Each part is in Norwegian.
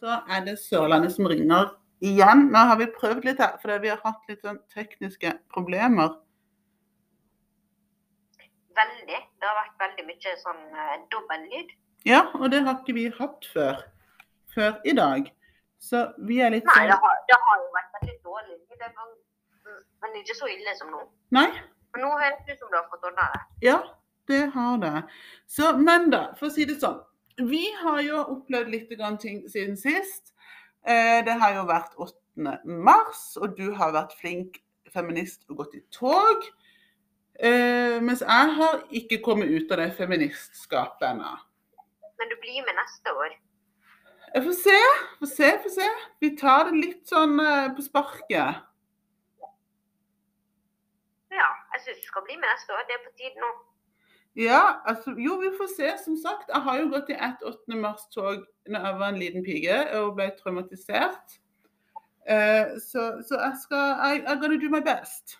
så er det Sørlandet som ringer igjen. Nå har vi prøvd litt her, fordi vi har hatt litt sånn tekniske problemer. Veldig. Det har vært veldig mye sånn uh, dobbellyd. Ja, og det har ikke vi hatt før, før i dag. Så vi er litt Nei, sånn det har, det har jo vært veldig dårlig det var- mm, men ikke så ille som nå. Nei, Men nå høres det ut som du har fått ordna det. ja, det har det. Så, men da, for å si det sånn. Vi har jo opplevd litt grann ting siden sist. Eh, det har jo vært 8. mars, og du har vært flink feminist og gått i tog. Eh, mens jeg har ikke kommet ut av det feministskapet ennå. Men du blir med neste år. Jeg får se, får se, får se. Vi tar det litt sånn eh, på sparket. Ja, jeg syns du skal bli med neste år. Det er på tide nå. Ja, altså, jo, vi får se. Som sagt, jeg har jo gått i ett 8. mars-tog når jeg var en liten pike og ble traumatisert. Uh, så, så jeg skal I, I'm gonna do my best.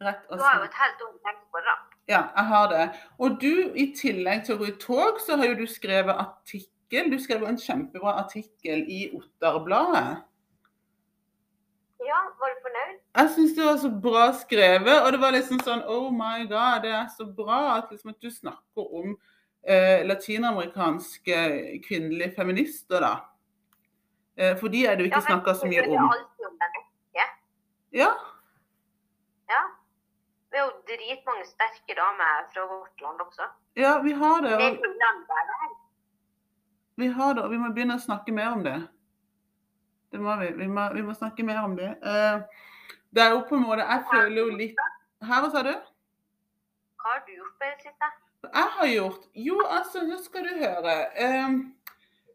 Rett og Du har jo et helt ungt tenke på det. Ja, jeg har det. Og du, i tillegg til å gå i tog, så har jo du skrevet artikkel. Du skrev en kjempebra artikkel i Otterbladet. Ja, var du fornøyd? Jeg syns det var så bra skrevet, og det var liksom sånn Oh my god, det er så bra at, liksom, at du snakker om eh, latinamerikanske kvinnelige feminister, da. Eh, for de er det jo ikke Ja, snakka så mye om. norske. Ja, Ja. Vi har jo dritmange sterke damer fra vårt land også. ja, vi har det. Det er Og det er. vi har det, og vi må begynne å snakke mer om det. Det må vi. Vi må, vi må snakke mer om det. Eh, det er jo på en måte Jeg føler jo litt Her, hva sa du? Hva har du gjort på det siste? Jeg har gjort? Jo, altså, nå skal du høre. Eh,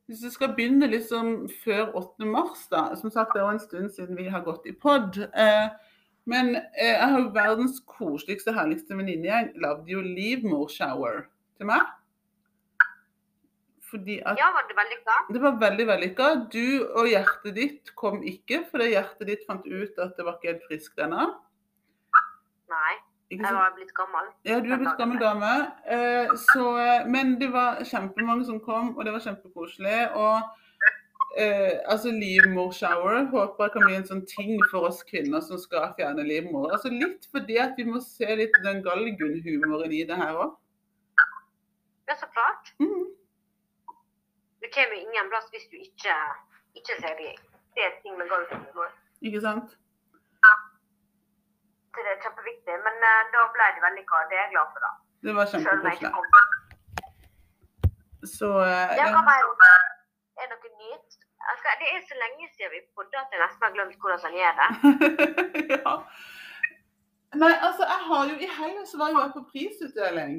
hvis vi skal begynne liksom før 8. mars, da. Som sagt, det er jo en stund siden vi har gått i pod. Eh, men eh, jeg har jo verdens koseligste, herligste venninnegjeng. Lagde jo livmorshower til meg. Fordi at Ja, var det vellykka? det var veldig vellykka. Du og hjertet ditt kom ikke, fordi hjertet ditt fant ut at det var ikke helt friskt ennå. Nei, jeg var blitt gammel. Ja, du er blitt gammel dame. Eh, så, eh, men det var kjempemange som kom, og det var kjempekoselig. Og eh, altså livmorshower håper jeg kan bli en sånn ting for oss kvinner som skal fjerne livmor. Altså litt fordi at vi må se litt den galgenhumoren i det her òg. Ja, så klart. Mm. Du kommer jo ingen plass hvis du ikke, ikke ser de. Det er ting med golfhumor. Ikke sant? Så det er kjempeviktig. Men uh, da ble det vellykka, det er jeg glad for, da. Det var kjempekoselig. Så uh, Ja, ja. hva mer? om- Er det noe nytt? Altså, det er så lenge siden vi podda at jeg nesten har glemt hvordan man gjør det. ja. Nei, altså, jeg har jo I helga så var jo jeg på prisutdeling.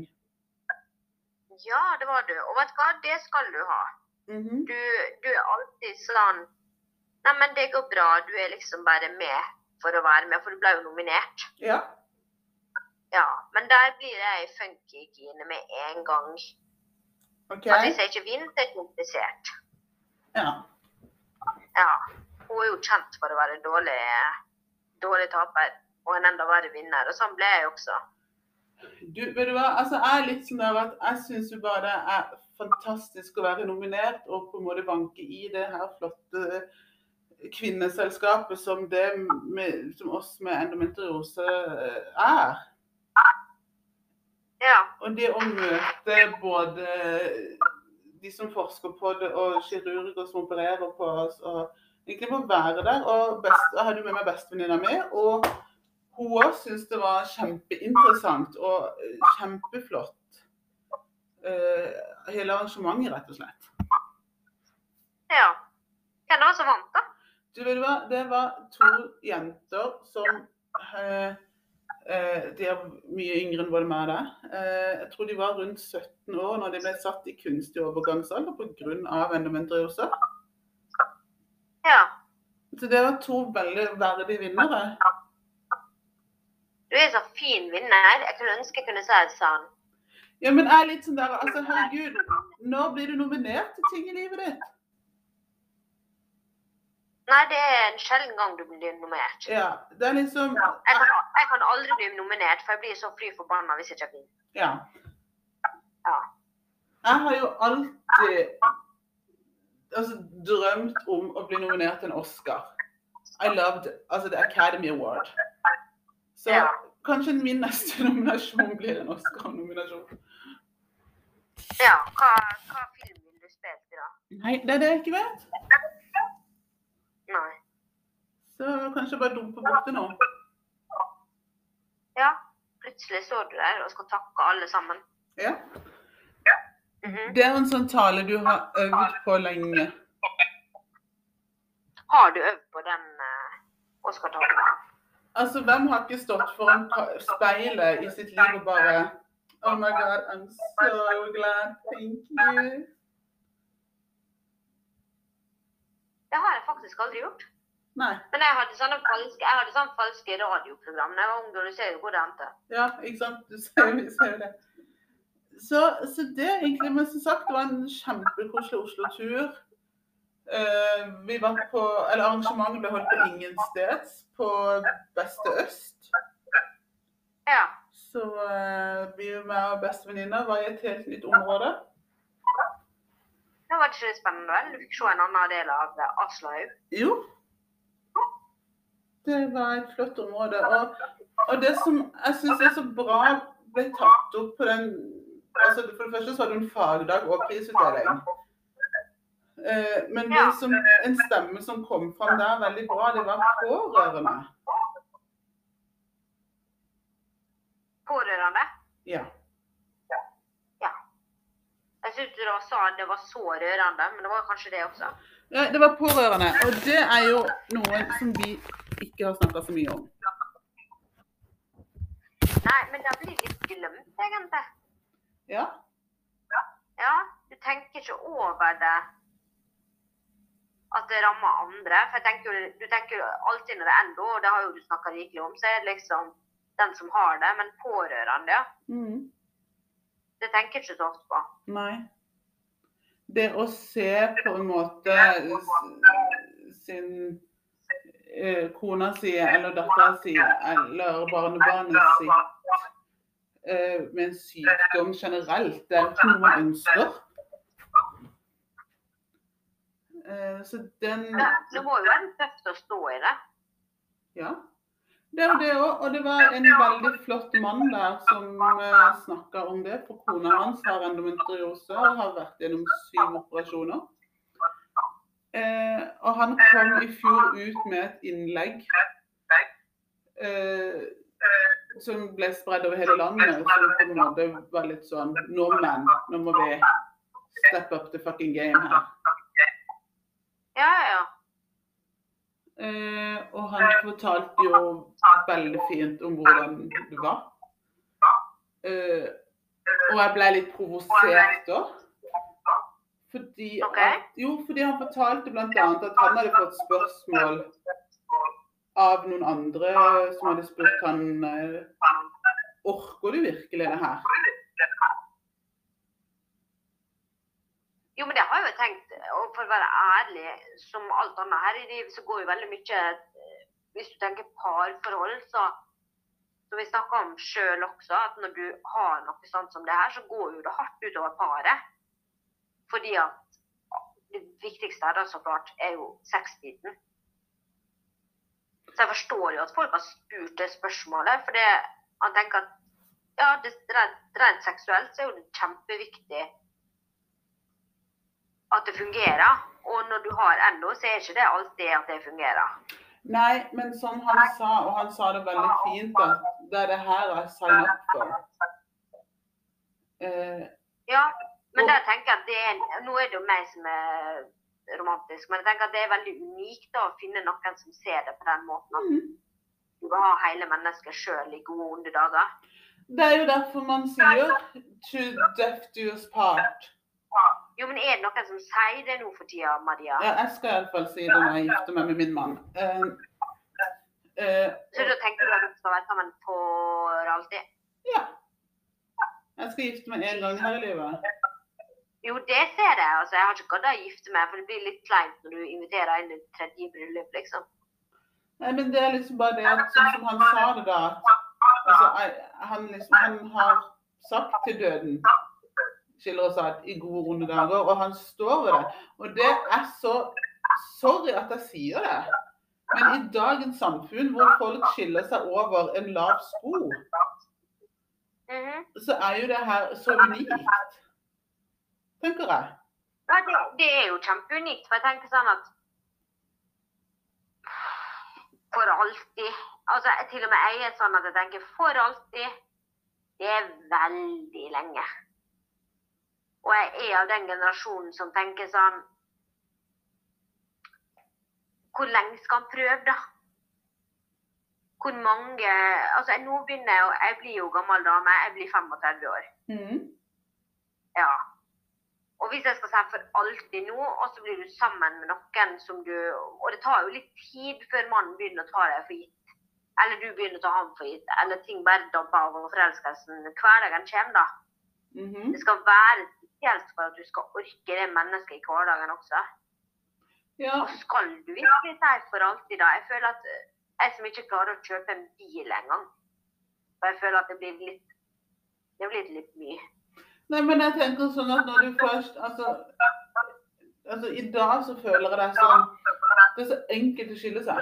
Ja, det var du. Og vet du hva, det skal du ha. Mhm. Du, du er alltid sånn Nei, men det går bra. Du er liksom bare med for å være med, for du ble jo nominert. Ja. Ja, men der blir jeg funky-Gine med en gang. OK. At hvis jeg ikke vinner, så er jeg ikke. Ja. Ja. Hun er jo kjent for å være en dårlig, dårlig taper, og en enda verre vinner. Og sånn ble jeg også. Du, vet du hva? Altså, jeg er litt sånn der at jeg syns jo bare det er fantastisk å være nominert og på en måte banke i det her flotte kvinneselskapet som det med, som oss med endometriose er. Ja. Og det å møte både de som forsker på det, og kirurger som opererer på oss, og egentlig få være der. Og best, jeg hadde med meg bestevenninna mi, og hun òg syntes det var kjempeinteressant og eh, kjempeflott. Eh, hele arrangementet, rett og slett. ja. Hvem var det som vant, da? Du vet hva, det var to jenter som eh, eh, De er mye yngre enn både meg og deg. Eh, jeg tror de var rundt 17 år når de ble satt i kunstig overgangsalder pga. endometriose. Ja. Så det var to veldig verdige vinnere. Du er så fin vinner. Jeg kunne ønske jeg kunne si det sånn. Ja, men er litt sånn der Altså, herregud, når blir du nominert til ting i livet ditt? Nei, det er en sjelden gang du blir nominert. Ja, det er liksom Jeg kan, jeg kan aldri bli nominert, for jeg blir så fly forbanna hvis jeg ikke vinner. Ja. Ja. Jeg har jo alltid altså, drømt om å bli nominert til en Oscar. I loved altså, The Academy Award. Så Ja. kanskje min neste nominasjon blir en Oscar-nominasjon. Ja, hva, hva film vil du spille til, da? Nei, det er det jeg ikke vet. Nei. Så kanskje bare dumpe bort det nå. Ja, plutselig står du der og skal takke alle sammen. Ja. Mhm. Det er en sånn tale du har øvd på lenge. Har du øvd på den uh, Oscar-talen? Altså, hvem har ikke stått foran speilet i sitt liv og bare Oh my God, I'm so glad. Thank you. Det har jeg faktisk aldri gjort. Nei. Men jeg hadde sånne falske, jeg hadde sånne falske radioprogram da jeg var ung, og du ser jo hvor det endte. Ja, ikke sant? Du ser, vi ser det. Så, så det egentlig, men som sagt, det var en kjempekoselig Oslo-tur. Uh, vi var på, eller Arrangementet ble holdt på Ingensteds, på Beste Øst. Ja. Så eh, vi med bestevenninner var i et helt nytt område. Det var ikke det spennende, vel? Du fikk se en annen del av eh, Aslaug. Jo. Det var et flott område. Og, og det som jeg syns er så bra ble tatt opp på den altså For det første så var det en fagdag og prisutdeling. Eh, men det som, en stemme som kom fram der veldig bra, det var pårørende. Pårørende. Ja. Jeg syntes du sa det var så rørende, men det var kanskje det også. ja. Det var pårørende. Og det er jo noe som vi ikke har snakka så mye om. Nei, men det blir litt glemt, egentlig. Ja. Ja, du tenker ikke over det at det rammer andre. For jeg tenker, du tenker alltid når det ender, og det har jo du snakka rikelig om, så er det liksom den som har det. Men pårørende, ja. Mm. Det tenker jeg ikke så ofte på. Nei. Det å se på en måte sin eh, kona si eller dattera si eller barnebarnet sitt eh, med en sykdom generelt, det er jo ikke noe man ønsker. Eh, så den Det, det må jo være tøft å stå i det. Ja. Det er det òg. Og det var en veldig flott mann der som uh, snakka om det. For kona hans har endometriose og har vært gjennom syv operasjoner. Eh, og han kom i fjor ut med et innlegg eh, som ble spredd over hele landet. Som på en måte var litt sånn Nordmenn, nå må vi step up the fucking game her. Ja, ja. Eh, og han fortalte jo veldig fint om hvordan det var. Eh, og jeg ble litt provosert da. Fordi, at, jo, fordi han fortalte bl.a. at han hadde fått spørsmål av noen andre som hadde spurt han eh, Orker du virkelig det her? Jo, men det har jeg jo tenkt, og for å være ærlig, som alt annet her i livet, så går jo veldig mye eh, Hvis du tenker parforhold, så som vi snakka om sjøl også, at når du har noe sånt som det her, så går jo det hardt utover paret. Fordi at det viktigste her, da, så klart, er jo sexbiten. Så jeg forstår jo at folk har spurt det spørsmålet, for det, han tenker at ja, det, rent, rent seksuelt så er jo det kjempeviktig at det fungerer. Og når du har LO, så er ikke det alltid at det fungerer. Nei, men som han sa, og han sa det veldig fint, at det er det her jeg signer opp for. Eh, Ja, men der tenker jeg at det er, Nå er det jo meg som er romantisk, men jeg tenker at det er veldig unikt da, å finne noen som ser det på den måten. At mm. du vil ha hele mennesket sjøl i gode og onde dager. Det er jo derfor man sier 'to death do us part'. Jo, men er det noen som sier det nå for tida, Maria? Ja, jeg skal iallfall si det når jeg gifter meg med min mann. Uh, uh, Så da tenker du at dere skal være sammen for alltid? ja. Jeg skal gifte meg én gang her i livet. Jo, det ser jeg. Altså, jeg har ikke gadd å gifte meg, for det blir litt kleint når du inviterer inn et tredje bryllup, liksom. Nei, men det er liksom bare det at sånn som han sa det, da altså, jeg- han, liksom, han har sagt til døden skiller oss ad i gode, runde dager, og han står ved det. Og det er så Sorry at jeg sier det, men i dagens samfunn hvor folk skiller seg over en lav sko, Mhm. så er jo det her så unikt. Tenker jeg. Ja, det, det er jo kjempeunikt. For jeg tenker sånn at For alltid. Altså, til og med jeg er sånn at jeg tenker for alltid. Det er veldig lenge. Og jeg er av den generasjonen som tenker sånn Hvor lenge skal han prøve, da? Hvor mange Altså, jeg, nå begynner jeg, jeg blir jo gammel dame. Jeg blir 35 år. Mm. Ja. Og hvis jeg skal si for alltid nå, og så blir du sammen med noen som du Og det tar jo litt tid før mannen begynner å ta deg for gitt. Eller du begynner å ta ham for gitt. Eller ting bare dabber av og forelskelsen. Hverdagen kommer, da. Mhm. Det skal være spesielt for at du skal orke det mennesket i hverdagen også. Ja. Og skal du virkelig si for alltid, da? Jeg føler at eh, jeg som ikke klarer å kjøpe en bil engang. Og jeg føler at det blir litt Det blir litt mye. Nei, men jeg tenker sånn at når du først Altså, altså i dag så føler jeg det sånn Det er så enkelt å skille seg.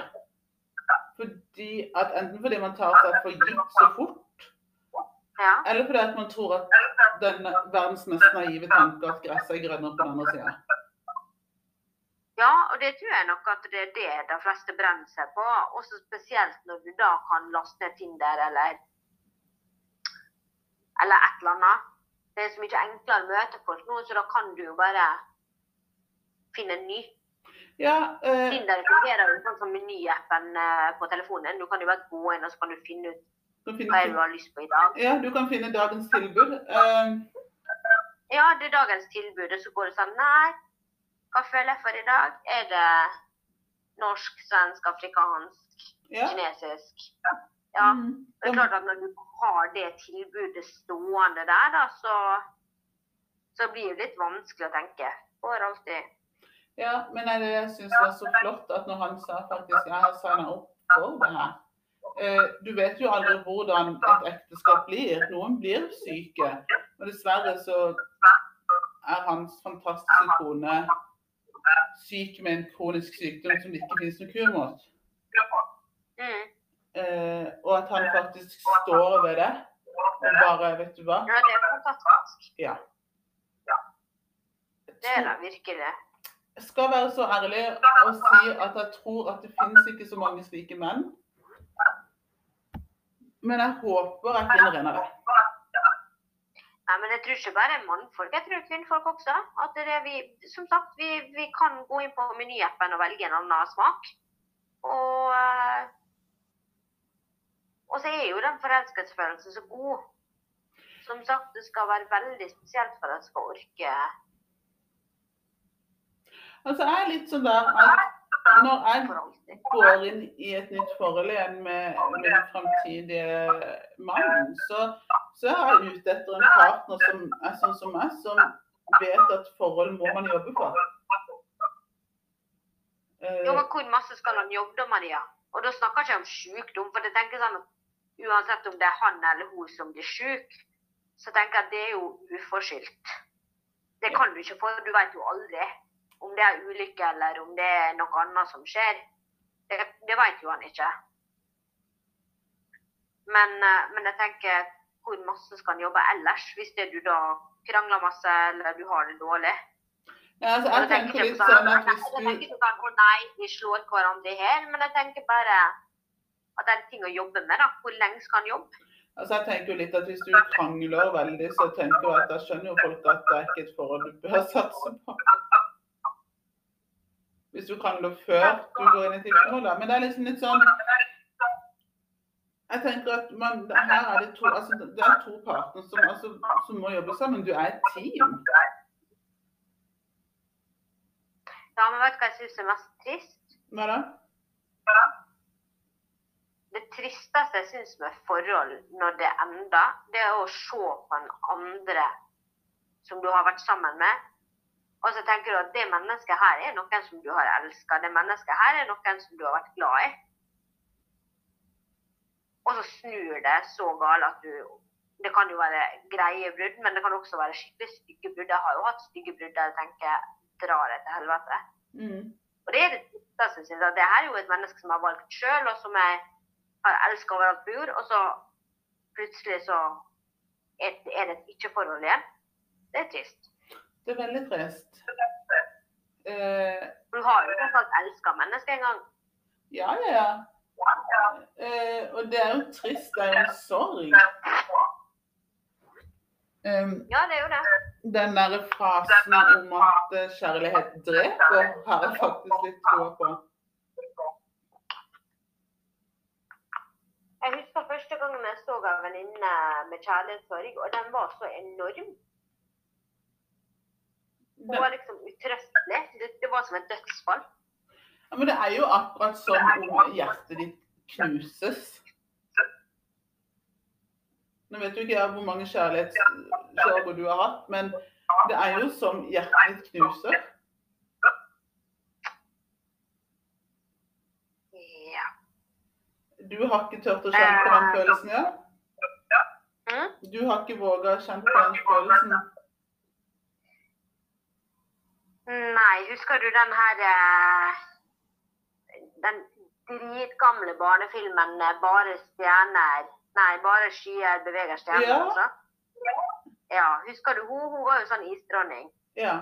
Fordi at Enten fordi man tar seg for gitt så fort, Ja. eller fordi at man tror at den verdens mest naive tanke at gresset er grønnere på den andre sida. Ja, og det tror jeg nok at det er det de fleste brenner seg på. Også spesielt når du da kan laste ned Tinder eller eller et eller annet. Det er så mye enklere å møte folk nå, så da kan du jo bare finne en ny. Ja, eh, Tinder fungerer jo sånn som menyappen eh, på telefonen. Du kan jo bare gå inn og så kan du finne ut hva jeg har lyst på i dag. ja, du kan finne dagens tilbud. Uh, Ja, det er dagens tilbud, og så går det sånn Nei, hva føler jeg for i dag? Er det norsk, svensk, afrikansk, ja. kinesisk? Ja. Mm. Det er klart at når du har det tilbudet stående der, da, så, så blir det litt vanskelig å tenke. Går alltid. Ja, men det syns det var så flott at når han sa faktisk jeg har signa opp for det her. Eh, du vet jo aldri hvordan et ekteskap blir. Noen blir syke. Og dessverre så er hans fantastiske kone syk med en kronisk sykdom som det ikke finnes noen kur mot. Mm. Eh, og at han faktisk står ved det. Og bare, vet du hva? Ja, det er fantastisk. Ja. Det er det virkelig. Jeg skal være så ærlig og si at jeg tror at det finnes ikke så mange slike menn. Men jeg håper finner en av dem. Nei, men jeg tror ikke bare mannfolk, jeg tror kvinnfolk også. At det er vi, som sagt, vi, vi kan gå inn på menyappen og velge en annen smak. Og, eh, og så er jo den forelskelsesfølelsen så god. Som sagt, det skal være veldig spesielt for at jeg skal orke Altså, jeg er litt sånn der at når jeg går inn i et nytt forhold igjen med min framtidige mann, så, så er jeg ute etter en partner som er sånn som meg, som vet at forhold må man jobbe for. Eh, Jo, men hvor masse skal han jobbe da, Maria? Og da snakker jeg ikke om sykdom, for jeg tenker sånn at uansett om det er han eller hun som blir syk, så tenker jeg at det er jo uforskyldt. Det kan du ikke, få, du vet jo aldri om det er ulykke eller om det er noe annet som skjer. Det, det vet jo han ikke. Men, eh, men jeg tenker, hvor masse skal han jobbe ellers, hvis det du da krangler masse eller du har det dårlig? ja, altså, jeg tenker ikke litt sånn at jeg hvis tenker du ikke sånn, å nei, vi slår hverandre her, men jeg tenker bare at det er ting å jobbe med. da. Hvor lenge skal han jobbe? Altså jeg tenker jo litt at Hvis du krangler veldig, så tenker jeg at da skjønner jo folk at det er ikke et forhold du bør satse på. Hvis du krangler før du går inn i et. Men det er liksom litt sånn Jeg tenker at man, her er det to altså det er to parter som, altså, som må jobbe sammen. Du er et team. Ja, men vet du hva jeg syns er mest trist? Hva da? Det tristeste jeg syns med forhold når det ender, det er å se på en andre som du har vært sammen med. Og så tenker du at det mennesket her er noen som du har elska. Det mennesket her er noen som du har vært glad i. Og så snur det så galt at du Det kan jo være greie brudd, men det kan også være skikkelig stygge brudd. Jeg har jo hatt stygge brudd der jeg tenker drar jeg til helvete. Mm. Og det er det siste, synes jeg. Det her er jo et menneske som jeg har valgt sjøl, og som jeg har elska overalt på jord. Og så plutselig så er det et ikke-forhold igjen. Det er trist. Det er veldig trist. Hun har jo tross alt elska mennesker en gang. ja, ja, ja. Uh, og det er jo trist. Det er jo sorg. Um, Ja, det er jo det. den der frasen om at eh, kjærlighet dreper, har jeg faktisk litt tro på. Jeg husker første gangen jeg så en venninne med kjærlighetssorg, og den var så enorm. Hun var liksom utrøstelig. Det, det var som et dødsfall. Ja, men det er jo akkurat som om hjertet ditt knuses. Nå vet jo ikke jeg hvor mange kjærlighetssorger du har hatt, men det er jo som hjertet ditt knuser. Ja. Du har ikke tørt å kjenne på den følelsen, ja? Du har ikke våga å kjenne på den følelsen? Nei, husker du den her eh, Den dritgamle barnefilmen eh, 'Bare stjerner' Nei, 'Bare skyer beveger stjerner'. Ja. Også? Ja, husker du hun? Hun var jo sånn isdronning. Ja.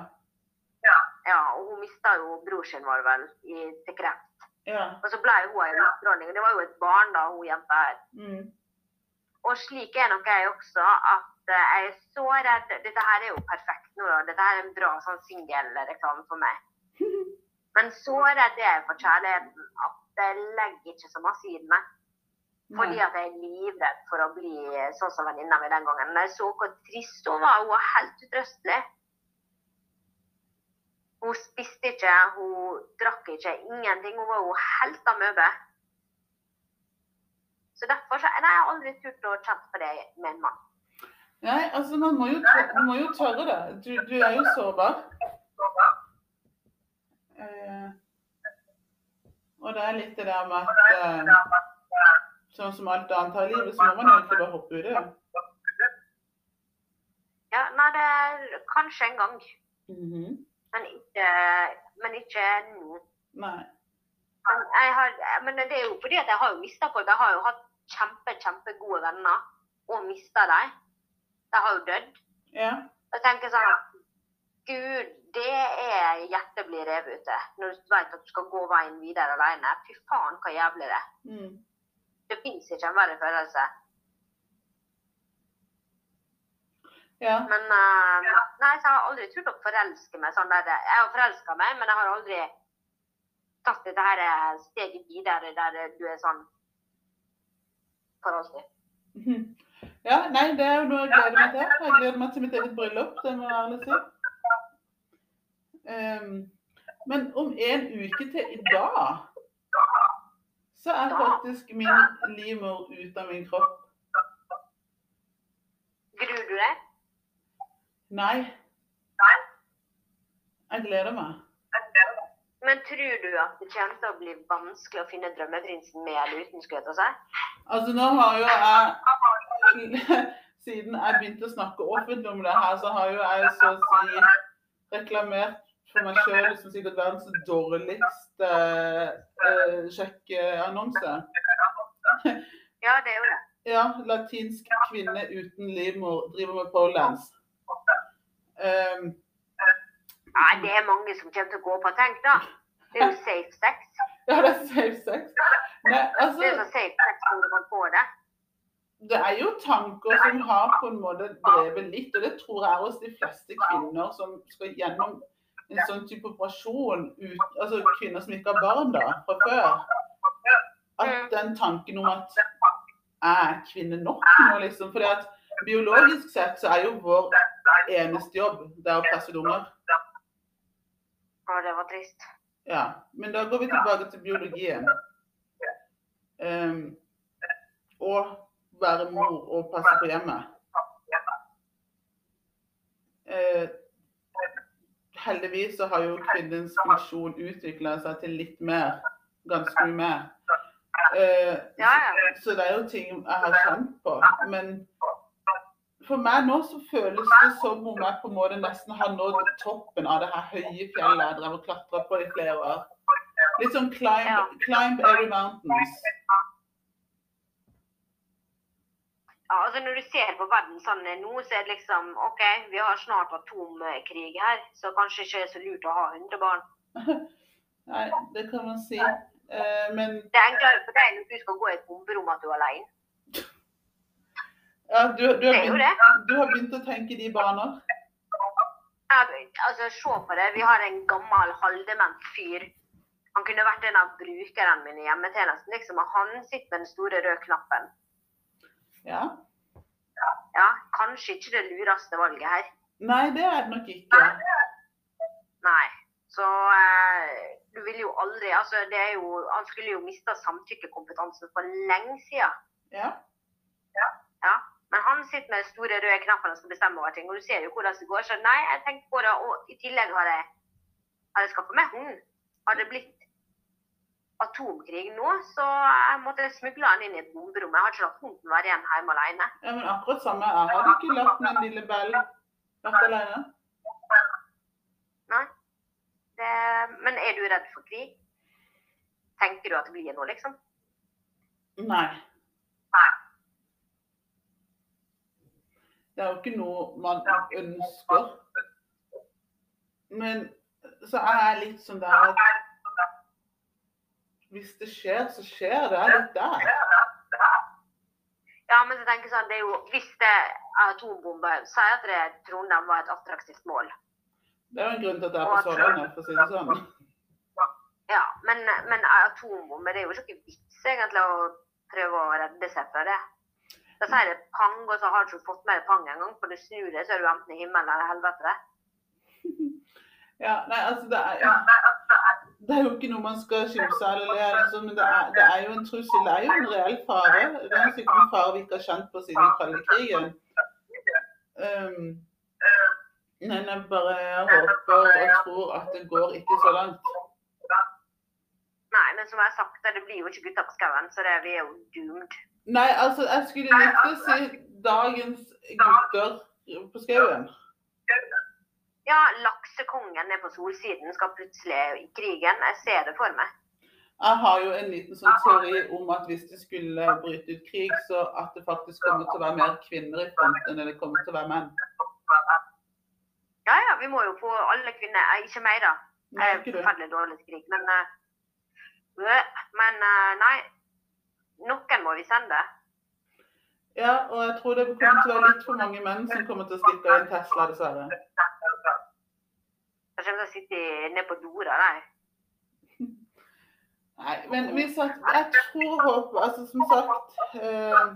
Ja, og hun mista jo bror sin, var det vel, i, til kreft. Ja. Og så ble hun ei isdronning. Det var jo et barn, da, hun jenta her. Mm. Og slik er nok jeg også, at jeg er så redd Dette her er jo perfekt nå, da. Dette her er en bra sånn singelreklame for meg. Men så redd er jeg for kjærligheten at jeg legger ikke så masse i meg. Fordi at jeg er livredd for å bli sånn som venninna mi den gangen. Men jeg så hvor trist hun var, hun var helt utrøstelig. Hun spiste ikke, hun drakk ikke, ingenting. Hun var jo helt amøbe. Så derfor så, nei, jeg har aldri turt å kjenne på det med en mann. Nei, altså man må jo, tørre, må jo tørre det. Du, du er jo sårbar. Eh, og det er litt det der med at eh, sånn som alt annet her i livet, så må man egentlig bare hoppe ut i det. Ja, nei, det er kanskje en gang, Mhm. men ikke, men ikke nå. Nei. Men, har, men det er jo fordi at jeg har jo mista folk. Jeg har jo hatt kjempe, kjempegode venner og mista dem. De har jo dødd. Ja. Jeg tenker sånn Gud, det er hjertet blir revet ute når du vet at du skal gå veien videre alene. Fy faen, hva jævlig det er. Mm. Det fins ikke en verre følelse. Ja. Men uh, nei, så jeg har aldri turt å forelske meg sånn der. Jeg har forelska meg, men jeg har aldri tatt dette her eh, steget videre der du er sånn for alltid. Mhm. Ja, nei, det er jo noe jeg gleder meg til. Jeg gleder meg til mitt eget bryllup, det må jeg ærlig si. Um, men om en uke til i dag, så er faktisk min livmor ute av min kropp. Gruer du deg? Nei. Jeg gleder meg. Men tror du at det kommer til å bli vanskelig å finne drømmeprinsen med eller uten skulle jeg til å si? Altså, nå har jo jeg Siden jeg begynte å snakke offentlig om det her, så har jo jeg så å si reklamert for meg sjøl som sikkert verdens dårligste uh, sjekkeannonse. Ja, det er jo det. Ja, latinsk kvinne uten livmor driver med polens. Um, Nei, det er mange som kommer til å gå på. Tenk da. Det er jo safe sex. ja, det er safe sex. Nei, altså Det er så safe sex hvor du kan få det. Det er jo tanker som har på en måte drevet litt, og det tror jeg hos de fleste kvinner som skal gjennom en sånn type operasjon, ut, altså kvinner som ikke har barn da, fra før. At den tanken om at er kvinne nok nå, liksom. For at biologisk sett så er jo vår eneste jobb det er å presse lunger. unger. Å, det var trist. Ja, men da går vi tilbake til biologien. Um, og være mor og passe på hjemmet. Eh, heldigvis så har jo kvinnens funksjon utvikla seg til litt mer. Ganske mye mer. Eh, Ja, ja. Så, så det er jo ting jeg har kjent på. Men For meg nå så føles det som om jeg på en måte nesten har nådd toppen av det her høye fjellet jeg drev og klatra på i flere år. Litt sånn climb, climb every mountains. Ja, altså Når du ser på verden sånn nå, så er det liksom OK, vi har snart atomkrig her, så kanskje ikke er så lurt å ha 100 barn. Nei, det kan man si. Eh, men Det er enklere for deg når du skal gå i et bomberom at du er alene. ja, du, du, har begynt, du har begynt å tenke de baner. Ja, altså, Se på det. Vi har en gammel, halvdement fyr. Han kunne vært en av brukerne mine i hjemmetjenesten. liksom, og Han sitter med den store røde knappen. Ja. Ja, Kanskje ikke det lureste valget her. Nei, det er det nok ikke. Nei. Så eh, du vil jo aldri altså det er jo, Han skulle jo mista samtykkekompetansen for lenge siden. Ja. Ja. Men han sitter med store røde knapper og skal bestemme over ting. Og du ser jo hvordan det går. Så nei, jeg tenkte på det. Og i tillegg har jeg, har jeg skaffa meg hund. Har det blitt atomkrig nå, så jeg måtte smugle han inn i et bomberom. Jeg har ikke latt hunden være igjen hjemme alene. ja, men akkurat samme. Jeg hadde ikke latt min lille Bell vært alene. Nei. Det, men er du redd for krig? Tenker du at det blir noe, liksom? Nei. Det er jo ikke noe man ønsker. Men så er jeg litt sånn der at hvis det skjer, så skjer det. Der. Ja, men så tenker jeg sånn, det er jo, hvis det er atombomber, sier at det Trondheim var et attraktivt mål. Det er jo en grunn til at det er på Sørlandet, for å si det sånn. Ja, men, men atombomber, det er jo ikke vits egentlig å prøve å redde seg fra det. Da sier det pang, og så har du ikke fått med deg pang engang, for du snur deg, så er du enten i himmelen eller helvete. Ja, nei, altså det er, det er jo ikke noe man skal kimse av eller le av, liksom, men det er, det er jo en trussel. Det er jo en reell fare. Det er sikkert en fare vi ikke har kjent på siden den kalde krigen. Um, men jeg bare håper og tror at det går ikke så langt. Nei, men som jeg har sagt, det blir jo ikke gutta på skauen, så det, vi er jo doomed. Nei, altså, jeg skulle likt å si dagens gutter på skauen. Ja, laksekongen nede på solsiden skal plutselig i krigen. Jeg ser det for meg. Jeg har jo en liten sånn teori om at hvis det skulle bryte ut krig, så at det faktisk kommer til å være mer kvinner i front enn det kommer til å være menn. Ja, ja, vi må jo få alle kvinner, ikke meg da. Jeg er forferdelig dårlig til krig, men, eh, øh, men eh, nei, noen må vi sende. Ja, og jeg tror det kommer til å være litt for mange menn som kommer til å stikke av en Tesla, dessverre. Jeg kommer til å sitte ned på Dora, nei. Nei, men vi satt, jeg tror håper, altså som sagt eh,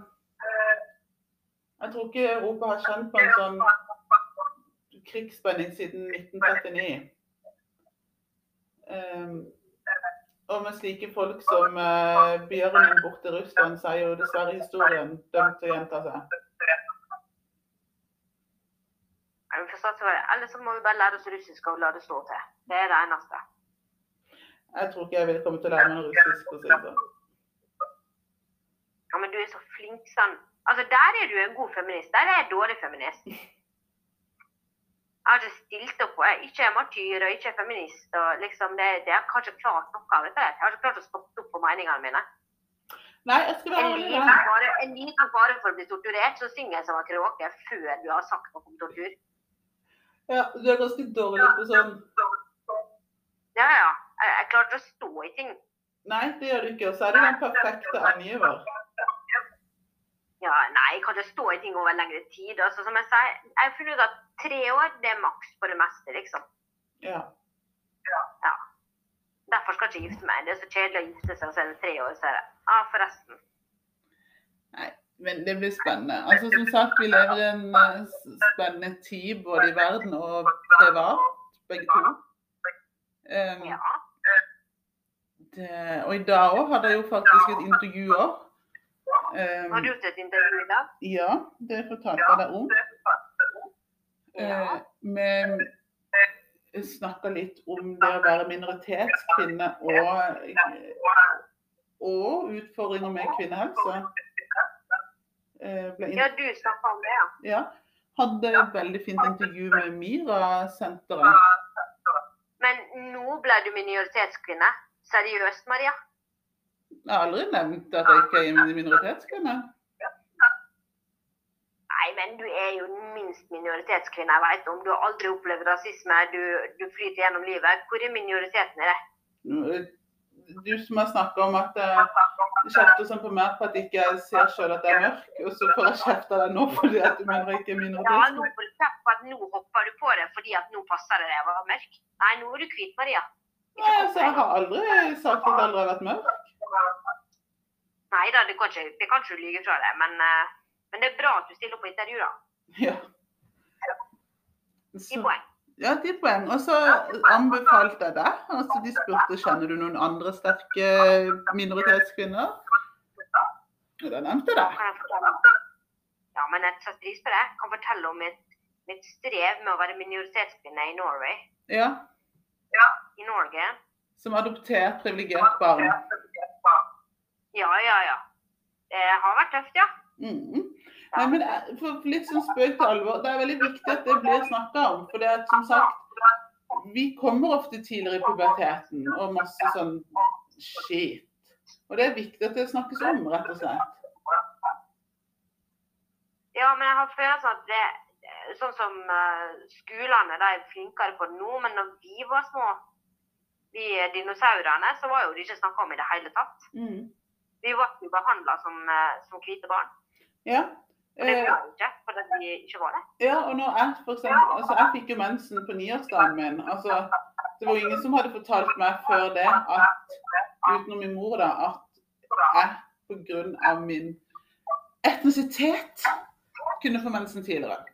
Jeg tror ikke Europa har kjent på en sånn krigsspenning siden 1939. Eh, og med slike folk som eh, bjørnen borte i Russland, sier er jo dessverre historien dømt til å gjenta seg. Det. Eller så må vi bare lære oss russisk og la det stå til. Det er det eneste. Jeg tror ikke jeg vil komme til å lære meg russisk. for å si det sånn. Ja, men du er så flink sånn. Altså, der er du en god feminist. Der er jeg dårlig feminist. Jeg har ikke stilt opp. Jeg ikke er martyr og ikke er feminist. og liksom det, det har kanskje klart noe av dette. Jeg har ikke klart å stoppe opp på meningene mine. Nei, jeg skal være En ærlig. en liten fare for å bli torturert, så synger jeg som en kråke før du har sagt noe om tortur. Ja, du er ganske dårlig på sånn Ja, ja. Jeg, jeg klarte å stå i ting. Nei, det gjør du ikke. Og så er du den perfekte angiver. Ja, nei, jeg kan ikke stå i ting over lengre tid. Altså, som jeg sier, jeg har funnet ut at tre år, det er maks på det meste, liksom. Ja. Derfor skal jeg ikke gifte meg. Det er så kjedelig å gifte seg, og så er det tre år, så er det Ja, forresten. Men det blir spennende. Altså, som sagt, vi lever i en eh, spennende tid både i verden og privat, begge to. Um, det, og i dag òg hadde jeg jo faktisk et intervju òg. Um, Har du gjort et intervju i dag? ja, det fortalte jeg deg om. Ja. Eh, vi snakka litt om det å være minoritetskvinne og, og utfordringer med kvinnehelse. Eh, ble Ja, du snakka om det, ja. Ja, hadde et veldig fint intervju med Mira-senteret. Men nå ble du minoritetskvinne. Seriøst, Maria? Jeg har aldri nevnt at jeg ikke er minoritetskvinne. Nei, men du er jo minst minoritetskvinne jeg vet om. Du har aldri opplevd rasisme. Du, du flyter gjennom livet. Hvor er minoriteten i det? Du som har snakka om at du kjefter sånn på meg på at jeg ikke ser sjøl at jeg er mørk, og så får jeg kjeft av deg nå fordi at du mener jeg ikke er Ja, nå får du kjeft på at nå hopper du på det fordi at nå passer det deg å være mørk. Nei, nå er du hvit, Maria. Ikke Nei, så altså, jeg har aldri sagt at jeg aldri har vært mørk. Nei da, det kan ikke, det kan ikke du lyve fra deg, men, eh, men det er bra at du stiller opp på intervju, da. Ja. Så, poeng. Ja, ti poeng. Og så anbefalte jeg deg. Altså, de spurte kjenner du noen andre sterke minoritetskvinner. Og da nevnte jeg deg. Ja, men jeg setter pris på det. Jeg kan fortelle om mitt, mitt strev med å være minoritetskvinne i Norway. Ja. I Norge. Som adoptert privilegert barn. Ja, ja, ja. Det har vært tøft, ja. Mm. Nei, men for litt sånn spøk til alvor, det er veldig viktig at det blir snakka om. For det er som sagt, vi kommer ofte tidligere i puberteten og masse sånn skit. Og det er viktig at det snakkes om, rett og slett. Ja, men jeg har følelsen at det Sånn som eh, skolene de er flinkere på nå, men når vi var små, de dinosaurene, så var jo det ikke snakka om i det hele tatt. Mm. Vi ble jo behandla som, eh, som hvite barn. Ja. Det Eh, ble vi ikke, fordi vi ikke var det. ja, og når jeg for eksempel, altså jeg fikk jo mensen på niårsdagen min. Altså, det var ingen som hadde fortalt meg før det, at, utenom min mor, da, at jeg pga. min etnisitet kunne få mensen tidligere.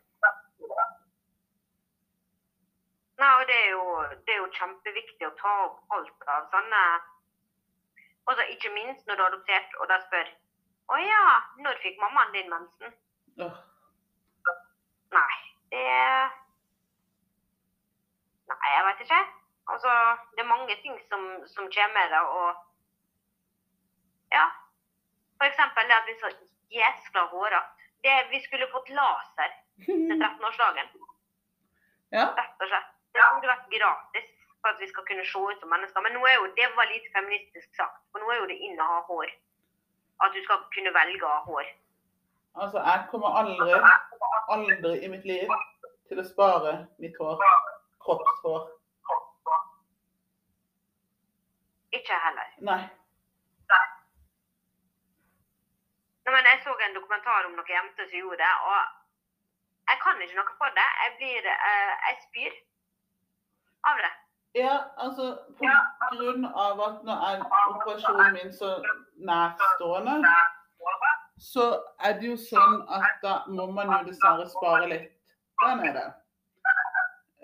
Nei, og det er, jo, det er jo kjempeviktig å ta opp alt av sånne Altså, ikke minst når du har adoptert, og de spør Å ja, når fikk mammaen din mensen? Åh, Nei, det Nei, jeg vet ikke. Altså, det er mange ting som, som kommer det, og Ja. For eksempel det at vi så jæskla hårete. Vi skulle fått laser til 13-årsdagen, Ja. rett og slett. Det burde vært gratis for at vi skal kunne se ut som mennesker. Men nå er jo, det var lite feministisk sagt, for nå er jo det inn å ha hår. At du skal kunne velge å ha hår. Altså, jeg kommer aldri, aldri i mitt liv til å spare mitt hår. Kroppshår. Ikke jeg heller. Nei. Nei, men jeg så en dokumentar om noen jenter som gjorde det, og jeg kan ikke noe for det. Jeg blir uh, Jeg spyr av det. Ja, altså på grunn av at nå er operasjonen min så nærstående, så er det jo sånn at da må man jo dessverre spare litt der nede.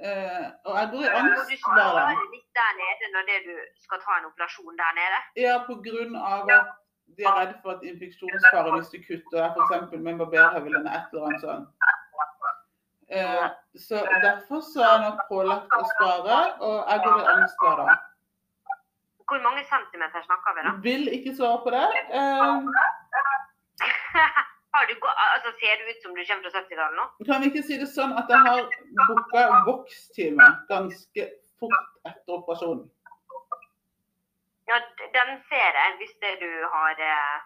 Uh, og jeg går i angst du sparer der. litt der nede når det du skal ta en operasjon der nede. Ja, av at de er redd for at infeksjonsfare hvis du kutter f.eks. med barberhøvel eller et eller annet sånt. Uh, så derfor så er jeg pålagt å spare, og jeg går i angst hver dag. Hvor mange centimeter snakker vi da? Vil ikke svare på det. Har du, altså, ser det ut som du kommer fra 70-tallet nå? kan vi ikke si det sånn at jeg har booka vokstime ganske fort etter operasjonen? Ja, den ser jeg hvis du har eh,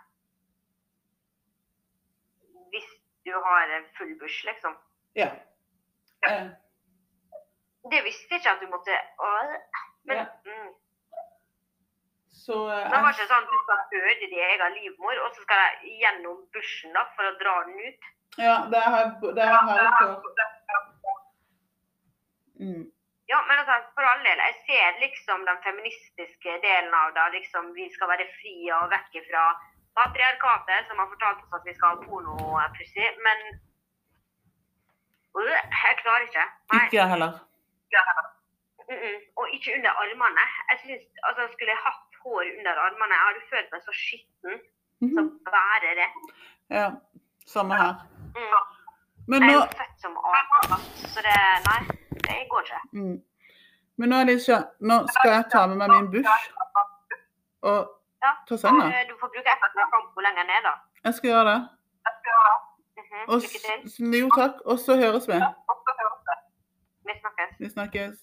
Hvis du har en full bush, liksom. Ja. Eh, Det visste jeg ikke at du måtte Men Ja. mm. Så eh, Det var ikke sånn at du skal føde din egen livmor, og så skal jeg gjennom bushen da, for å dra den ut. Ja, det har jeg det har jeg hørt. Mm. Ja, men altså, for all del, jeg ser liksom den feministiske delen av det. liksom Vi skal være fri og vekk fra patriarkatet, som har fortalt oss at vi skal ha pornopussy. Men Øh, jeg klarer ikke. Nei. Ikke jeg heller. Mm -mm. Og ikke under armene. Jeg synes, altså, Skulle jeg hatt hår under armene, jeg har følt meg så skitten. Så Mhm. bare det. Ja, samme her. Mm. Men Jeg er jo født som apekatt, så det Nei, det går ikke. mm. Men nå, Alicia, nå skal jeg ta med meg min bush og ta senga. Ja, Du får bruke ekstra schampo lenger ned, da. Jeg skal gjøre det. Mm -hmm. Lykke til. jo, takk. Og så høres vi. Vi snakkes. Vi snakkes.